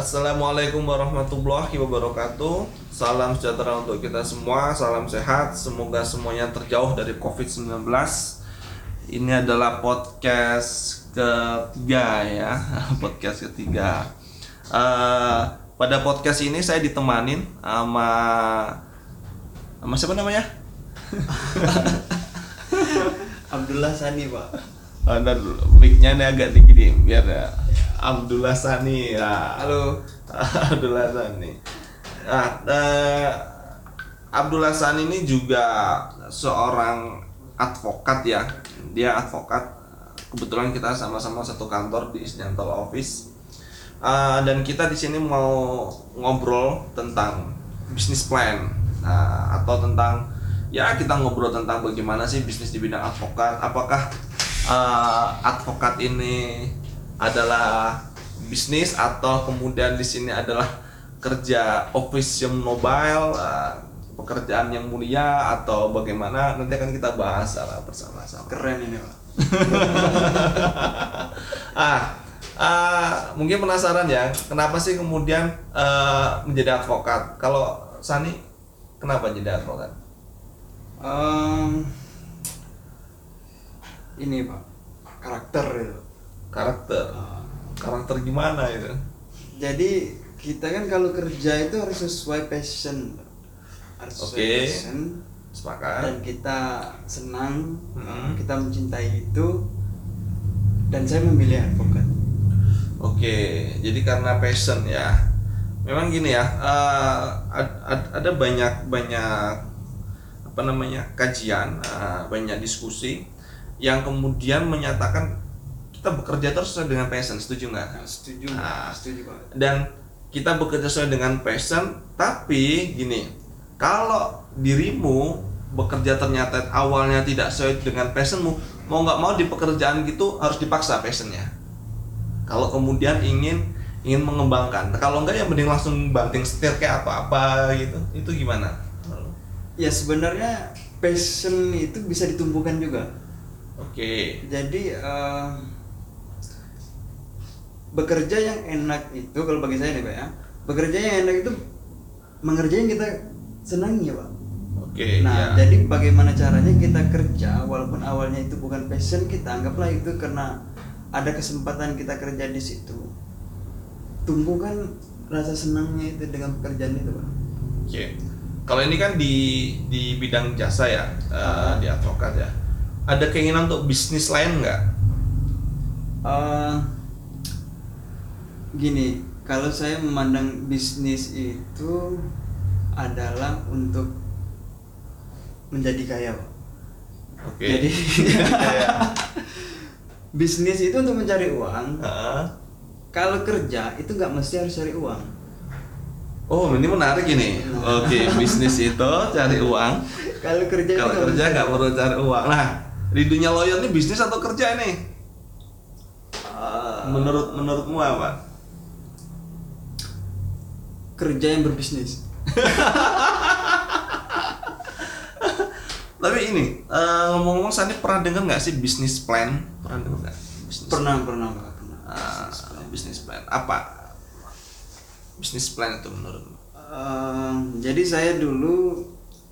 Assalamualaikum warahmatullahi wabarakatuh. Salam sejahtera untuk kita semua. Salam sehat. Semoga semuanya terjauh dari COVID-19 Ini adalah podcast ketiga ya. Podcast ketiga. Eh, Pada podcast ini saya ditemanin sama sama siapa namanya? Abdullah Sani pak. Ada mic-nya ini agak tinggi nih biar ya. Abdullah Sani ya. halo Abdullah Sani. Nah, eh, Abdullah Sani ini juga seorang advokat ya. Dia advokat. Kebetulan kita sama-sama satu kantor di Isnyantal Office. Eh, dan kita di sini mau ngobrol tentang bisnis plan Nah, atau tentang ya kita ngobrol tentang bagaimana sih bisnis di bidang advokat. Apakah eh, advokat ini adalah bisnis atau kemudian di sini adalah kerja office yang mobile eh, pekerjaan yang mulia atau bagaimana nanti akan kita bahas secara bersama-sama. Keren ini pak. Ah ah, mungkin penasaran ya kenapa sih kemudian eh, menjadi advokat? Kalau Sani kenapa jadi advokat? Em, ini pak karakter itu karakter. Ah, karakter gimana itu jadi kita kan kalau kerja itu harus sesuai passion. Harus sesuai Oke. passion. Sepakat. Dan kita senang Hmm. kita mencintai itu dan saya memilih advokat. Oke, jadi karena passion ya. Memang gini ya, eh, ad- ad- ada banyak banyak apa namanya kajian, eh, banyak diskusi yang kemudian menyatakan kita bekerja terus sesuai dengan passion, setuju nggak? Nah, setuju Ah. setuju pak Dan kita bekerja sesuai dengan passion, tapi gini, kalau dirimu bekerja ternyata awalnya tidak sesuai dengan passionmu, mau nggak mau di pekerjaan gitu harus dipaksa passionnya. Kalau kemudian ingin ingin mengembangkan, kalau enggak ya mending langsung banting setir kayak apa-apa gitu. Itu gimana? ya sebenarnya passion itu bisa ditumbuhkan juga Oke, jadi eh, bekerja yang enak itu kalau bagi saya nih pak ya bekerja yang enak itu mengerjain kita senangi ya pak oke, nah ya. jadi bagaimana caranya kita kerja walaupun awalnya itu bukan passion kita anggaplah itu karena ada kesempatan kita kerja di situ tumbuhkan rasa senangnya itu dengan pekerjaan itu pak Oke. Kalau ini kan di di bidang jasa ya, eh, di advokat ya. Ada keinginan untuk bisnis lain nggak? Eh, gini, kalau saya memandang bisnis itu adalah untuk menjadi kaya. Oke. Jadi Ya. bisnis itu untuk mencari uang. Heeh. Kalau kerja itu nggak mesti harus cari uang. Oh, ini menarik ini. Oke, bisnis itu cari uang. Kalau kerja Kalau kerja nggak perlu cari uang. Nah, di dunia lawyer ini bisnis atau kerja nih? Eh, Menurut menurutmu apa? Kerja yang berbisnis. Tapi ini eh, ngomong-ngomong, Sandi pernah dengar nggak sih bisnis plan? Pernah dengar nggak? Pernah, pernah, Pak, pernah. Ah, bisnis plan apa? Bisnis plan itu menurutmu? Eh, jadi saya dulu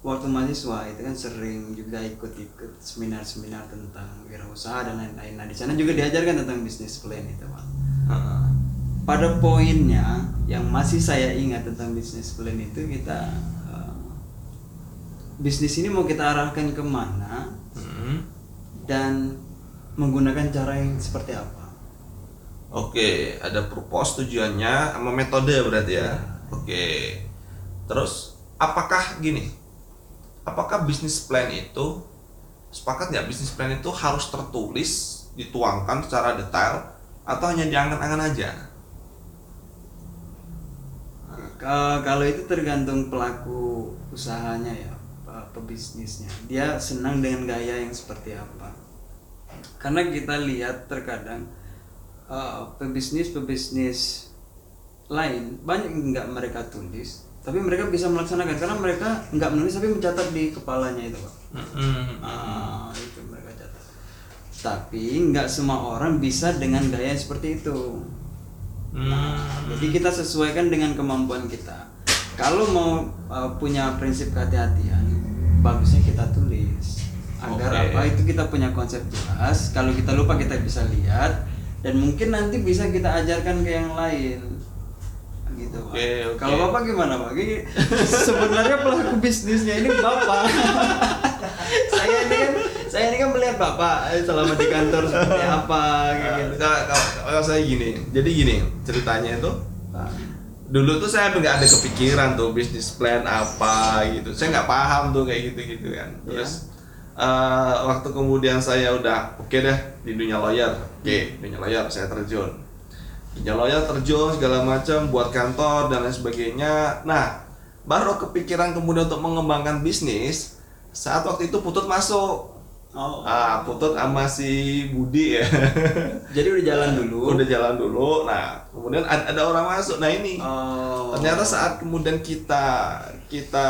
waktu mahasiswa itu kan sering juga ikut-ikut seminar-seminar tentang wirausaha dan lain-lain. Nah di sana juga diajarkan tentang bisnis plan itu pak. Heeh. Pada poinnya yang masih saya ingat tentang bisnis plan itu kita eh, bisnis ini mau kita arahkan ke mana Hmm. dan menggunakan cara yang seperti apa. Oke, ada purpose tujuannya sama metode berarti ya. Ya. Oke. Terus apakah gini? Apakah bisnis plan itu sepakat nggak bisnis plan itu harus tertulis, dituangkan secara detail atau hanya diangan-angan aja? Ka- Kalau itu tergantung pelaku usahanya ya, pe- pebisnisnya. Dia senang dengan gaya yang seperti apa. Karena kita lihat terkadang eh, pebisnis-pebisnis lain banyak nggak mereka tulis, tapi mereka bisa melaksanakan karena mereka nggak menulis tapi mencatat di kepalanya itu pak. Ah, itu mereka catat. Tapi nggak semua orang bisa dengan gaya seperti itu. Hmm. Jadi kita sesuaikan dengan kemampuan kita. Kalau mau uh, punya prinsip kehati-hatian, bagusnya kita tulis agar Oke. apa itu kita punya konsep jelas. Kalau kita lupa kita bisa lihat dan mungkin nanti bisa kita ajarkan ke yang lain. Gitu, Pak. Oke, oke. Kalau Bapak gimana, Pak? Sebenarnya pelaku bisnisnya ini Bapak. saya ini kan saya ini kan melihat Bapak eh, selama di kantor seperti apa gitu. Kalau, kalau- kalau saya gini, jadi gini ceritanya itu Pak. dulu tuh saya nggak ada kepikiran tuh bisnis plan apa gitu saya nggak paham tuh kayak gitu gitu kan terus eh, waktu kemudian saya udah oke deh di dunia lawyer oke dunia lawyer saya terjun dunia lawyer terjun segala macam buat kantor dan lain sebagainya. Nah baru kepikiran kemudian untuk mengembangkan bisnis saat waktu itu putut masuk. Oh. ah putut sama si Budi ya. Jadi udah jalan dulu. udah jalan dulu. Nah kemudian ada, ada orang masuk. Nah ini. Oh. ternyata saat kemudian kita kita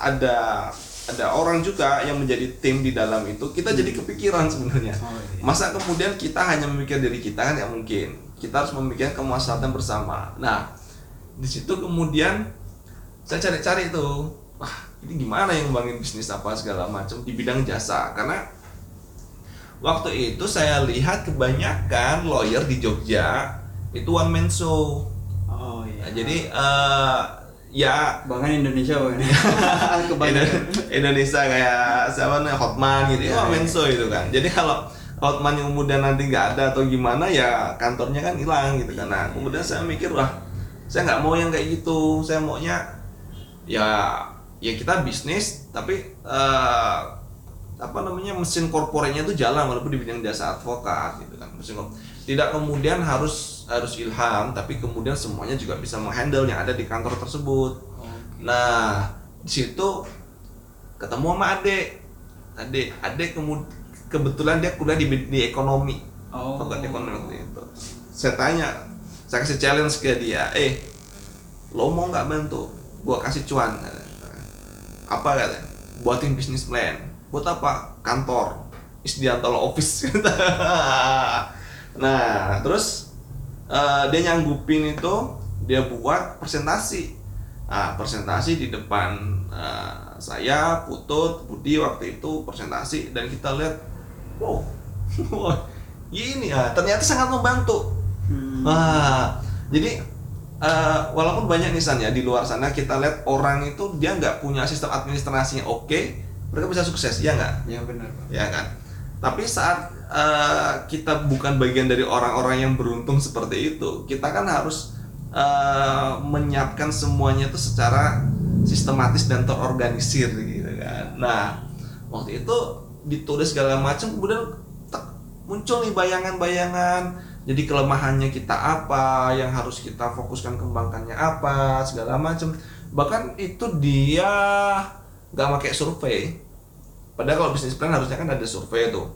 ada ada orang juga yang menjadi tim di dalam itu kita jadi kepikiran sebenarnya. Oh, iya. masa kemudian kita hanya memikir diri kita kan nggak mungkin kita harus memikirkan kemaslahatan bersama nah di situ kemudian saya cari-cari tuh wah ini gimana yang ngembangin bisnis apa segala macam di bidang jasa karena waktu itu saya lihat kebanyakan lawyer di Jogja itu one man show Oh iya. Nah, jadi eh, ya bahkan Indonesia bahkan. Kebanyakan. Indonesia kayak siapa nih Hotman gitu Ya, ya, ya. menso itu kan jadi kalau Hotman yang kemudian nanti nggak ada atau gimana ya kantornya kan hilang gitu kan. Nah kemudian saya mikir wah saya nggak mau yang kayak gitu. Saya maunya ya ya kita bisnis tapi eh, apa namanya mesin korporatnya itu jalan walaupun di bidang jasa advokat gitu kan. Mesin tidak kemudian harus harus ilham tapi kemudian semuanya juga bisa menghandle yang ada di kantor tersebut. Nah, di situ ketemu sama adik. Adik, adik kemudian kebetulan dia kuliah di, di ekonomi. Oh. Fakultas ekonomi waktu itu. Saya tanya, saya kasih challenge ke dia, eh, lo mau nggak bantu? Gua kasih cuan. Apa kata? Buatin bisnis plan. Buat apa? Kantor. Isdianto Law Office. nah, terus eh, dia nyanggupin itu, dia buat presentasi. Nah, presentasi di depan eh, saya, Putut, Budi waktu itu presentasi dan kita lihat, wow, ini ya ternyata sangat membantu. Hmm. Wah, jadi eh, walaupun banyak nisan ya di luar sana kita lihat orang itu dia nggak punya sistem administrasinya oke, mereka bisa sukses, ya nggak? Ya benar, Pak. ya kan tapi saat eh, kita bukan bagian dari orang-orang yang beruntung seperti itu kita kan harus eh, menyiapkan semuanya itu secara sistematis dan terorganisir gitu kan nah waktu itu ditulis segala macam kemudian muncul nih bayangan-bayangan jadi kelemahannya kita apa yang harus kita fokuskan kembangkannya apa segala macam bahkan itu dia nggak pakai survei Padahal kalau bisnis plan harusnya kan ada survei tuh.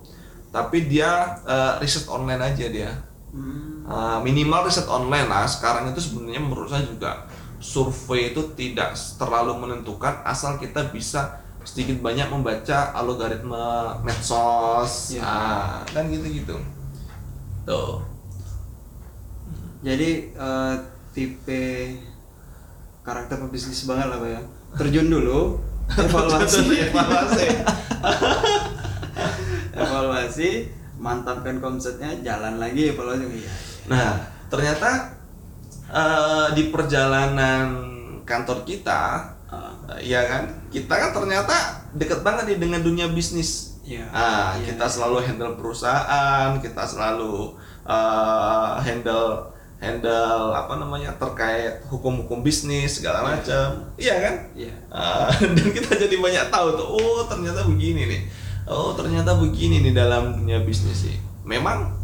Tapi dia eh, riset online aja dia. Hmm. Eh, minimal riset online lah. Sekarang itu sebenarnya menurut saya juga survei itu tidak terlalu menentukan asal kita bisa sedikit banyak membaca algoritma medsos. Ya. Ah, kan gitu-gitu. Tuh. Jadi eh, tipe karakter pebisnis banget lah, Pak ya. Terjun dulu, evaluasi, Evaluasi. evaluasi, mantapkan konsepnya, jalan lagi evaluasi. Iya. iya. Nah, ternyata eh, di perjalanan kantor kita Iya kan? Kita kan ternyata deket banget nih dengan dunia bisnis. Iya. Ah, Iya. kita selalu handle perusahaan, kita selalu eh, handle handle apa namanya terkait hukum-hukum bisnis segala macam. Iya kan? Iya. Ah, dan kita jadi banyak tahu tuh. Oh, ternyata begini nih. Oh, ternyata begini nih dalam dunia bisnis sih. Memang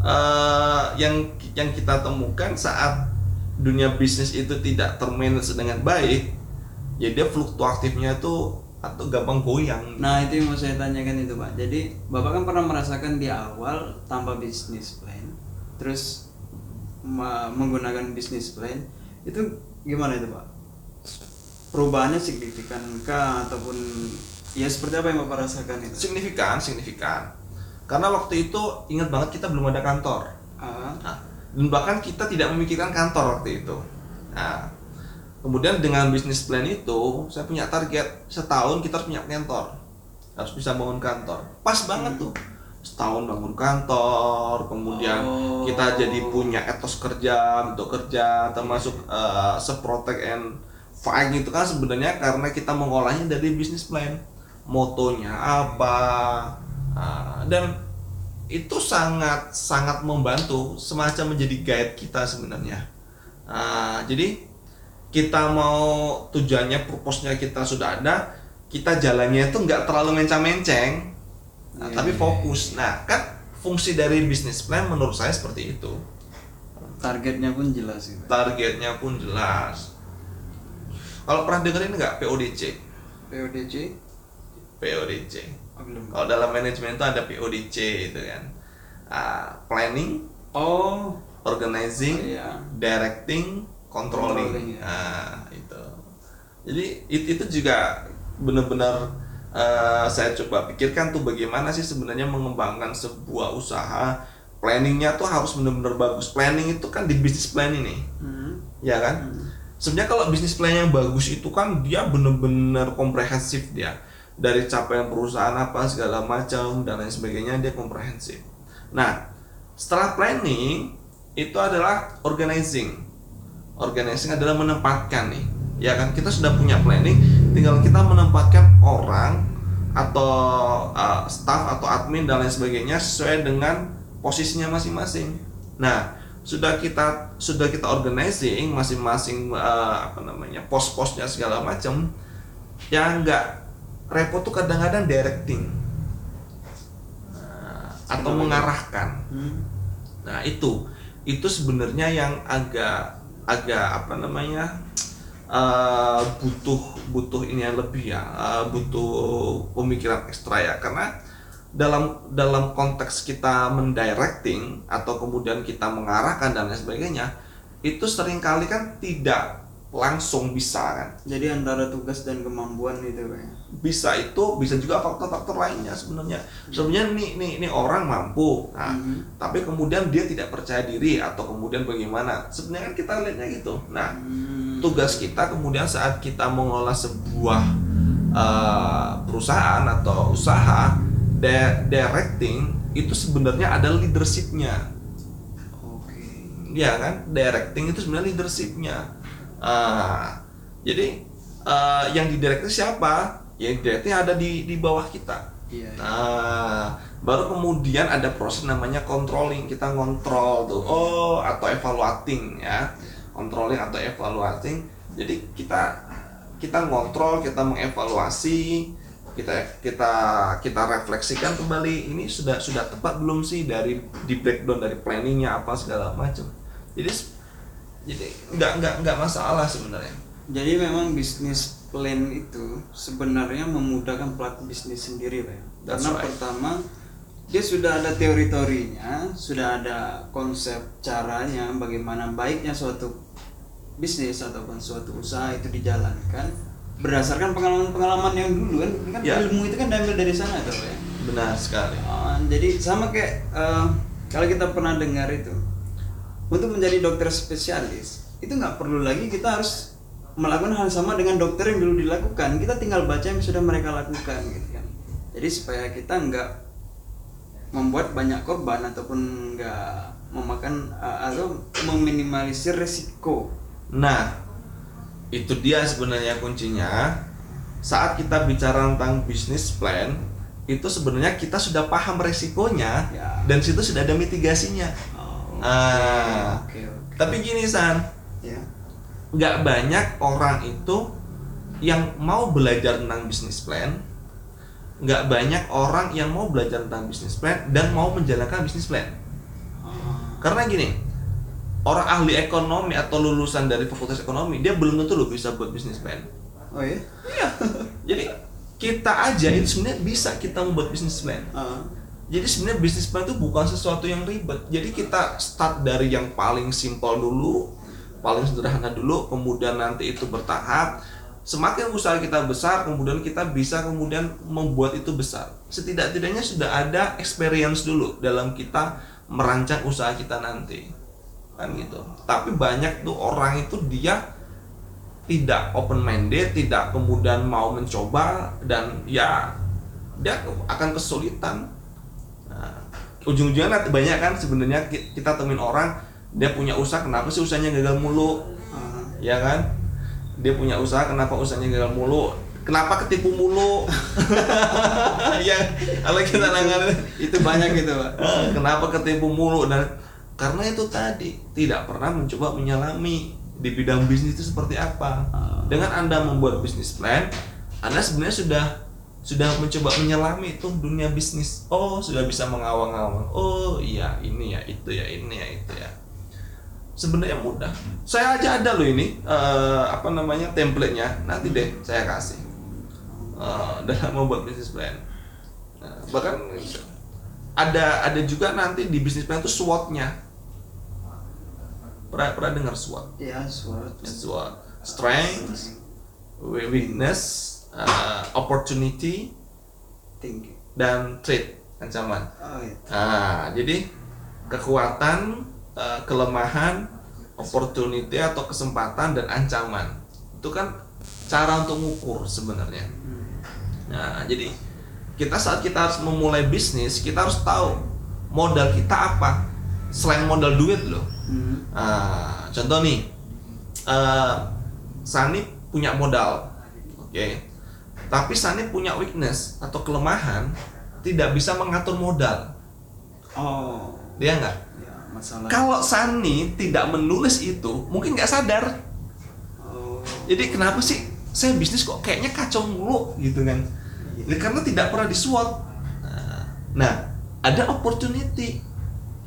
eh, yang yang kita temukan saat dunia bisnis itu tidak termanage dengan baik, ya dia fluktuatifnya itu atau gampang goyang. Nah itu yang mau saya tanyakan itu pak. Jadi bapak kan pernah merasakan di awal tanpa bisnis plan, terus menggunakan bisnis plan itu gimana itu pak? Perubahannya signifikankah ataupun ya seperti apa yang bapak rasakan itu? signifikan, signifikan. Karena waktu itu ingat banget kita belum ada kantor. Ah, Nah, dan bahkan kita tidak memikirkan kantor waktu itu nah kemudian dengan bisnis plan itu saya punya target setahun kita harus punya kantor. Harus bisa bangun kantor. Pas banget tuh. Setahun bangun kantor kemudian Oh. kita jadi punya etos kerja untuk kerja termasuk eh, seprotect and fight itu kan sebenarnya karena kita mengolahnya dari bisnis plan. Motonya apa ah, dan itu sangat sangat membantu semacam menjadi guide kita sebenarnya. Ah, jadi kita mau tujuannya purpose-nya kita sudah ada kita jalannya itu nggak terlalu mencang-menceng nah, Iya, tapi iya, fokus. nah kan fungsi dari bisnis plan menurut saya seperti itu. Targetnya pun jelas gitu targetnya pun jelas. Kalau pernah dengerin nggak PODC PODC PODC oh, belum. Kalau dalam manajemen itu ada PODC itu kan. Ah, planning oh. organizing iya. directing controlling, Controlling, ya. nah itu. Jadi itu, itu juga benar-benar eh, saya coba pikirkan tuh bagaimana sih sebenarnya mengembangkan sebuah usaha. Planningnya tuh harus benar-benar bagus. Planning itu kan di bisnis plan ini. Hmm. ya kan? Hmm. sebenarnya kalau bisnis plan yang bagus itu kan dia benar-benar komprehensif dia. Dari capaian perusahaan apa segala macam dan lain sebagainya dia komprehensif. Nah setelah planning itu adalah organizing organizing adalah menempatkan nih. Ya kan kita sudah punya planning tinggal kita menempatkan orang atau uh, staff atau admin dan lain sebagainya sesuai dengan posisinya masing-masing. Nah sudah kita sudah kita organizing masing-masing uh, apa namanya pos-posnya segala macam yang enggak repot tuh kadang-kadang directing. Nah, atau mengarahkan. Hmm. Nah itu. Itu sebenarnya yang agak agak apa namanya eh, butuh butuh ini yang lebih ya eh, butuh pemikiran ekstra ya. Karena dalam dalam konteks kita mendirecting atau kemudian kita mengarahkan dan lain sebagainya itu sering kali kan tidak langsung bisa kan? Jadi antara tugas dan kemampuan itu kayak bisa itu bisa juga faktor-faktor lainnya sebenarnya. Sebenarnya nih nih nih orang mampu. Nah, Mhm. tapi kemudian dia tidak percaya diri atau kemudian bagaimana? Sebenarnya kan kita lihatnya gitu. Nah Hmm. tugas kita kemudian saat kita mengolah sebuah uh, perusahaan atau usaha di- directing itu sebenarnya ada leadershipnya. Oke. Ya kan? Directing itu sebenarnya leadershipnya Ah, jadi eh, yang didirecting siapa yang directing ada di di bawah kita iya iya. Nah, baru kemudian ada proses namanya controlling. Kita ngontrol tuh. Oh, atau evaluating ya. Controlling atau evaluating. Jadi kita kita ngontrol, kita mengevaluasi, kita kita kita refleksikan kembali ini sudah sudah tepat belum sih dari di breakdown dari planningnya apa segala macam. Jadi jadi nggak nggak nggak masalah sebenarnya. Jadi memang bisnis plan itu sebenarnya memudahkan pelaku bisnis sendiri, Pak. That's Karena right. pertama dia sudah ada teori-teorinya, sudah ada konsep caranya bagaimana baiknya suatu bisnis ataupun suatu usaha itu dijalankan berdasarkan pengalaman-pengalaman yang dulu kan, kan Ya. ilmu itu kan diambil dari sana tuh, ya. Benar sekali. Ah, jadi sama kayak eh, kalau kita pernah dengar itu untuk menjadi dokter spesialis itu nggak perlu lagi kita harus melakukan hal sama dengan dokter yang dulu dilakukan kita tinggal baca yang sudah mereka lakukan gitu kan jadi supaya kita nggak membuat banyak korban ataupun nggak memakan eh, atau meminimalisir resiko Nah, itu dia sebenarnya kuncinya. Saat kita bicara tentang bisnis plan, itu sebenarnya kita sudah paham resikonya Ya. dan situ sudah ada mitigasinya. Oh, Ah. oke Tapi gini San, ya nggak banyak orang itu yang mau belajar tentang bisnis plan, nggak banyak orang yang mau belajar tentang bisnis plan dan mau menjalankan bisnis plan. Oh, Karena gini, orang ahli ekonomi atau lulusan dari fakultas ekonomi dia belum tentu loh bisa buat bisnis plan. oh ya Iya. Jadi kita aja itu sebenarnya bisa kita membuat bisnis plan. Ah. Jadi sebenarnya bisnis plan itu bukan sesuatu yang ribet. Jadi kita start dari yang paling simpel dulu, paling sederhana dulu, kemudian nanti itu bertahap. Semakin usaha kita besar, kemudian kita bisa kemudian membuat itu besar. Setidak-tidaknya sudah ada experience dulu dalam kita merancang usaha kita nanti. kan gitu tapi banyak tuh orang itu dia tidak open minded tidak kemudian mau mencoba dan ya dia akan kesulitan ujung-ujungnya nanti banyak kan sebenarnya ki- kita temuin orang dia punya usaha kenapa sih usahanya gagal mulu? Ah, ya kan? Dia punya usaha kenapa usahanya gagal mulu? Kenapa ketipu mulu? Ya kalau kita nanganin itu banyak gitu pak. Eh, kenapa ketipu mulu? Dan karena itu tadi tidak pernah mencoba menyelami di bidang bisnis itu seperti apa. Ah. dengan anda membuat bisnis plan anda sebenarnya sudah sudah mencoba menyelami itu dunia bisnis. Oh sudah bisa mengawang-awang. Oh iya ini ya itu ya ini ya itu ya. Sebenarnya mudah. Saya aja ada loh ini eh, apa namanya templatenya. Nanti deh saya kasih. Eh, dalam membuat bisnis plan. Nah, bahkan ada ada juga nanti di bisnis plan itu SWOT-nya. Pernah pernah dengar SWOT? Ya Ya, SWOT. Strength we- weakness uh, opportunity tinggi dan threat ancaman oh itu nah jadi kekuatan uh, kelemahan opportunity atau kesempatan dan ancaman itu kan cara untuk mengukur sebenarnya Hmm. Nah, jadi kita saat kita harus memulai bisnis, kita harus tahu modal kita apa. Selain modal duit loh. Hmm. Nah, contoh nih, eh, Sani punya modal, oke. Tapi Sani punya weakness atau kelemahan, tidak bisa mengatur modal. oh Dia nggak? ya masalah Kalau Sani tidak menulis itu, mungkin nggak sadar. oh Jadi kenapa sih saya bisnis kok kayaknya kacau mulu gitu kan? Ya, karena tidak pernah disuap. Nah, ada opportunity.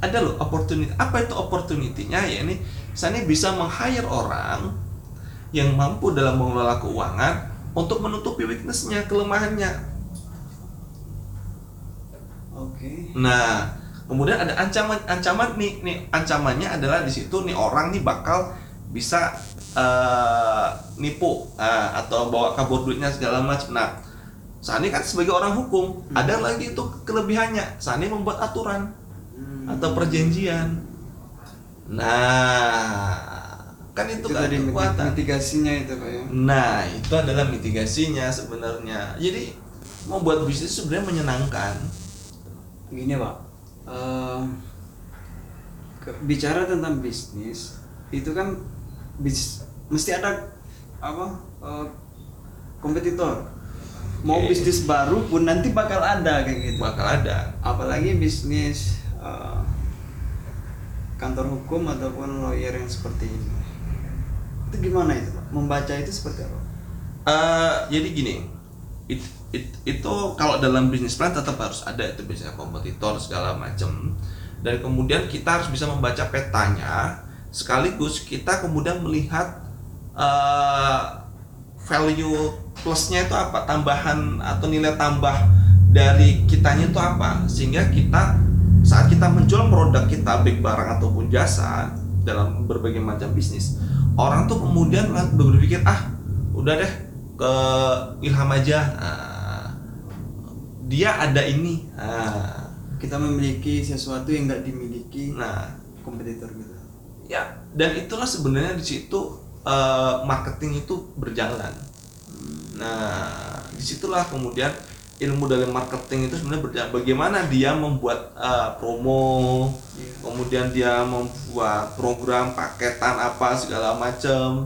Ada loh opportunity. Apa itu opportunity-nya? Ya ini saya ini bisa meng-hire orang yang mampu dalam mengelola keuangan untuk menutupi weakness-nya, kelemahannya. oke Nah, kemudian ada ancaman ancaman nih nih ancamannya adalah di situ nih orang nih bakal bisa eh, nipu eh, atau bawa kabur duitnya segala macam. Nah, Sani kan sebagai orang hukum ada lagi itu kelebihannya. Sani membuat aturan Hmm. atau perjanjian. Nah, kan itu, itu kan tadi kekuatan. mitigasinya itu pak ya Nah, itu adalah mitigasinya sebenarnya. Jadi membuat bisnis sebenarnya menyenangkan. gini pak eh, ke- bicara tentang bisnis itu kan bis, mesti ada apa eh, kompetitor mau bisnis baru pun nanti bakal ada kayak gitu Bakal ada. apalagi bisnis eh, kantor hukum ataupun lawyer yang seperti ini itu gimana itu pak? Membaca itu seperti apa? Eh, jadi gini, it, it- itu kalau dalam bisnis plan tetap harus ada itu biasanya kompetitor segala macam. Dan kemudian kita harus bisa membaca petanya, sekaligus kita kemudian melihat eh, value plusnya itu apa, tambahan atau nilai tambah dari kitanya itu apa, sehingga kita saat kita menjual produk kita baik barang ataupun jasa dalam berbagai macam bisnis, orang tuh kemudian berpikir ah udah deh ke Ilham aja. Nah, dia ada ini. Nah, kita memiliki sesuatu yang nggak dimiliki nah. kompetitor gitu ya dan itulah sebenarnya di situ eh, marketing itu berjalan. Nah di situlah kemudian ilmu dalam marketing itu sebenarnya bagaimana dia membuat eh, promo Iya. kemudian dia membuat program paketan apa segala macam.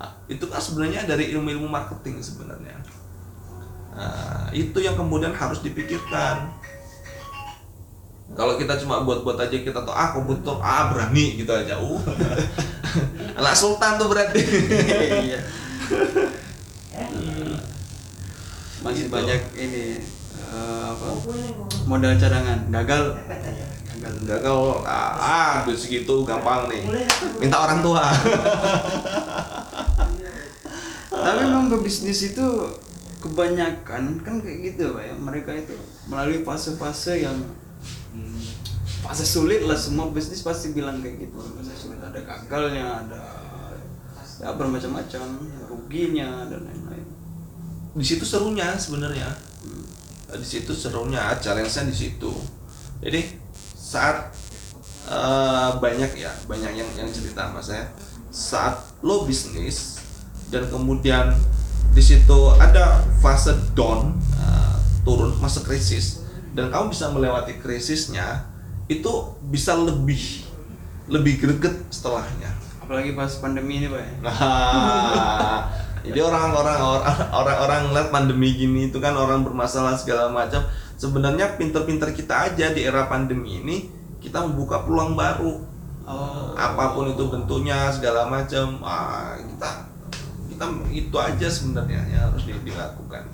Nah, itu kan sebenarnya dari ilmu-ilmu marketing sebenarnya. Nah, itu yang kemudian harus dipikirkan. Kalau kita cuma buat-buat aja kita tuh ah komputer ah berani gitu aja. Uh. Anak sultan tuh berarti. Iya masih Gitu. banyak ini eh, apa? Modal cadangan. Gagal. Gagal. Gagal. Ah, ah duit segitu gampang nih. Minta orang tua. Tapi memang berbisnis itu kebanyakan kan kayak gitu pak ya. Mereka itu melalui fase-fase yang hmm, fase sulit lah. Semua bisnis pasti bilang kayak gitu. Fase sulit. Ada gagalnya ada ya bermacam-macam. Ruginya dan lain-lain di situ serunya sebenarnya. Di situ serunya challenge-nya di situ. Jadi saat eh, banyak ya banyak yang yang cerita sama saya. Saat lo bisnis dan kemudian di situ ada fase down eh, turun masa krisis dan kamu bisa melewati krisisnya itu bisa lebih lebih greget setelahnya. Apalagi pas pandemi ini pak ya. Nah, jadi orang-orang orang-orang ngeliat pandemi gini itu kan orang bermasalah segala macam. Sebenarnya pinter-pinter kita aja di era pandemi ini kita membuka peluang baru. oh Apa pun itu bentuknya segala macam. Ah, kita kita itu aja sebenarnya yang harus di- dilakukan.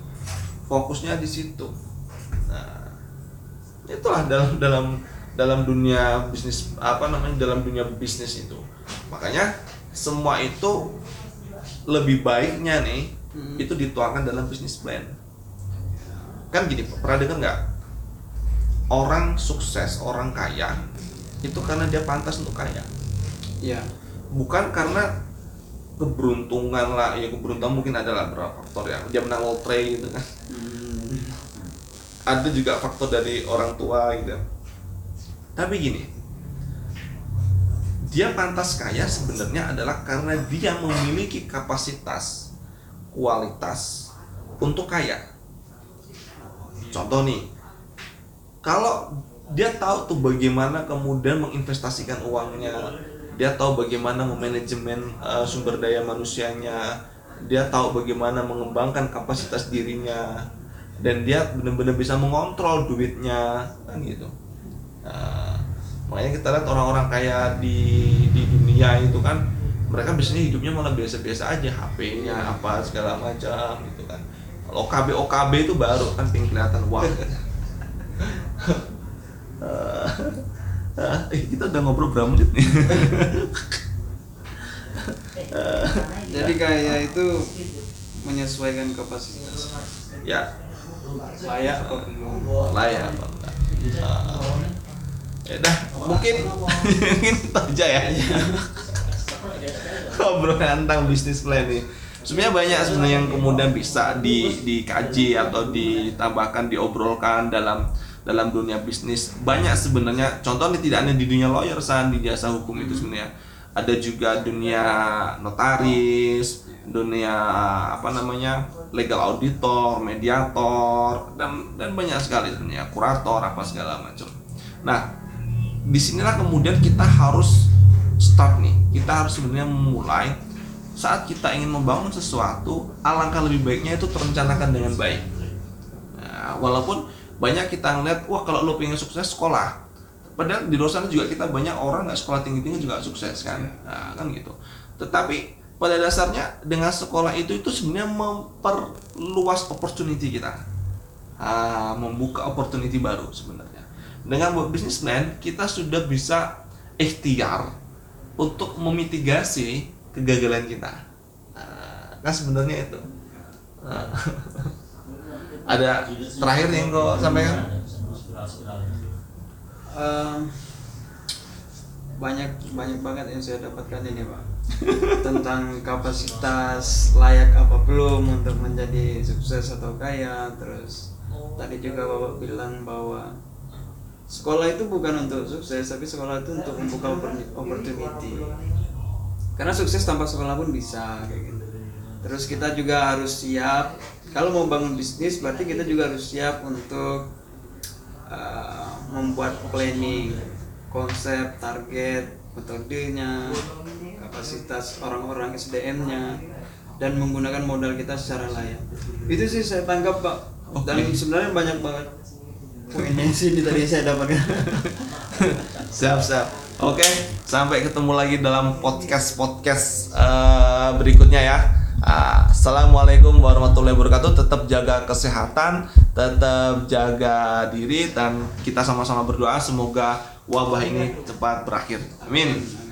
Fokusnya di situ. Nah, itulah dalam dalam dalam dunia bisnis apa namanya dalam dunia bisnis itu makanya semua itu lebih baiknya nih Hmm. itu dituangkan dalam bisnis plan. Kan gini pernah dengar nggak? Orang sukses orang kaya itu karena dia pantas untuk kaya. Iya. Bukan karena keberuntungan lah ya keberuntungan mungkin adalah beberapa faktor ya. Dia menang lotre gitu kan. Hmm. ada juga faktor dari orang tua gitu. Tapi gini dia pantas kaya sebenarnya adalah karena dia memiliki kapasitas kualitas untuk kaya. Contoh nih kalau dia tahu tuh bagaimana kemudian menginvestasikan uangnya dia tahu bagaimana memanajemen eh, sumber daya manusianya dia tahu bagaimana mengembangkan kapasitas dirinya dan dia benar-benar bisa mengontrol duitnya kan gitu. Nah, makanya kita lihat orang-orang kaya di di dunia itu kan mereka biasanya hidupnya malah biasa-biasa aja HP-nya apa segala macam gitu kan. Kalau OKB OKB itu baru kan pengen kelihatan wah. Eh, eh, kita udah ngobrol berapa menit nih? Jadi kayak itu menyesuaikan kapasitas. Ya. Layak apa layak apa enggak? Eh, ya dah mungkin mungkin itu aja ya. Obrolan tentang bisnis plan nih sebenarnya banyak sebenarnya yang kemudian bisa di dikaji atau ditambahkan diobrolkan dalam dalam dunia bisnis. Banyak sebenarnya contohnya tidak hanya di dunia lawyer san di jasa hukum itu sebenarnya. Ada juga dunia notaris dunia apa namanya legal auditor mediator dan dan banyak sekali sebenarnya kurator apa segala macam. Nah di sinilah kemudian kita harus start nih. Kita harus sebenarnya memulai saat kita ingin membangun sesuatu alangkah lebih baiknya itu terencanakan dengan baik. Nah, walaupun banyak kita ngeliat wah kalau lo pengen sukses sekolah. Padahal di luar sana juga kita banyak orang nggak sekolah tinggi tinggi juga sukses kan? Nah, kan gitu. Tetapi pada dasarnya dengan sekolah itu itu sebenarnya memperluas opportunity kita. Ah, membuka opportunity baru sebenarnya dengan buat bisnis plan kita sudah bisa ikhtiar untuk memitigasi kegagalan kita. Nah, kan sebenarnya itu. Ah. ada terakhir yang kau sampaikan? Ehm, banyak banyak banget yang saya dapatkan ini pak. Tentang kapasitas layak apa belum untuk menjadi sukses atau kaya terus tadi juga bapak bilang bahwa sekolah itu bukan untuk sukses tapi sekolah itu untuk membuka oppor- opportunity. Karena sukses tanpa sekolah pun bisa kayak gitu. Terus kita juga harus siap. Kalau mau bangun bisnis berarti kita juga harus siap untuk uh, membuat planning konsep target metodenya kapasitas orang-orang SDM-nya dan menggunakan modal kita secara layak. Itu sih saya tangkap pak. Dan sebenarnya banyak banget poinnya sih tadi saya dapatkan siap siap. Oke sampai ketemu lagi dalam podcast podcast eh, berikutnya ya. Ah, Assalamualaikum warahmatullahi wabarakatuh. Tetap jaga kesehatan tetap jaga diri dan kita sama-sama berdoa. Semoga wabah ini cepat berakhir. Amin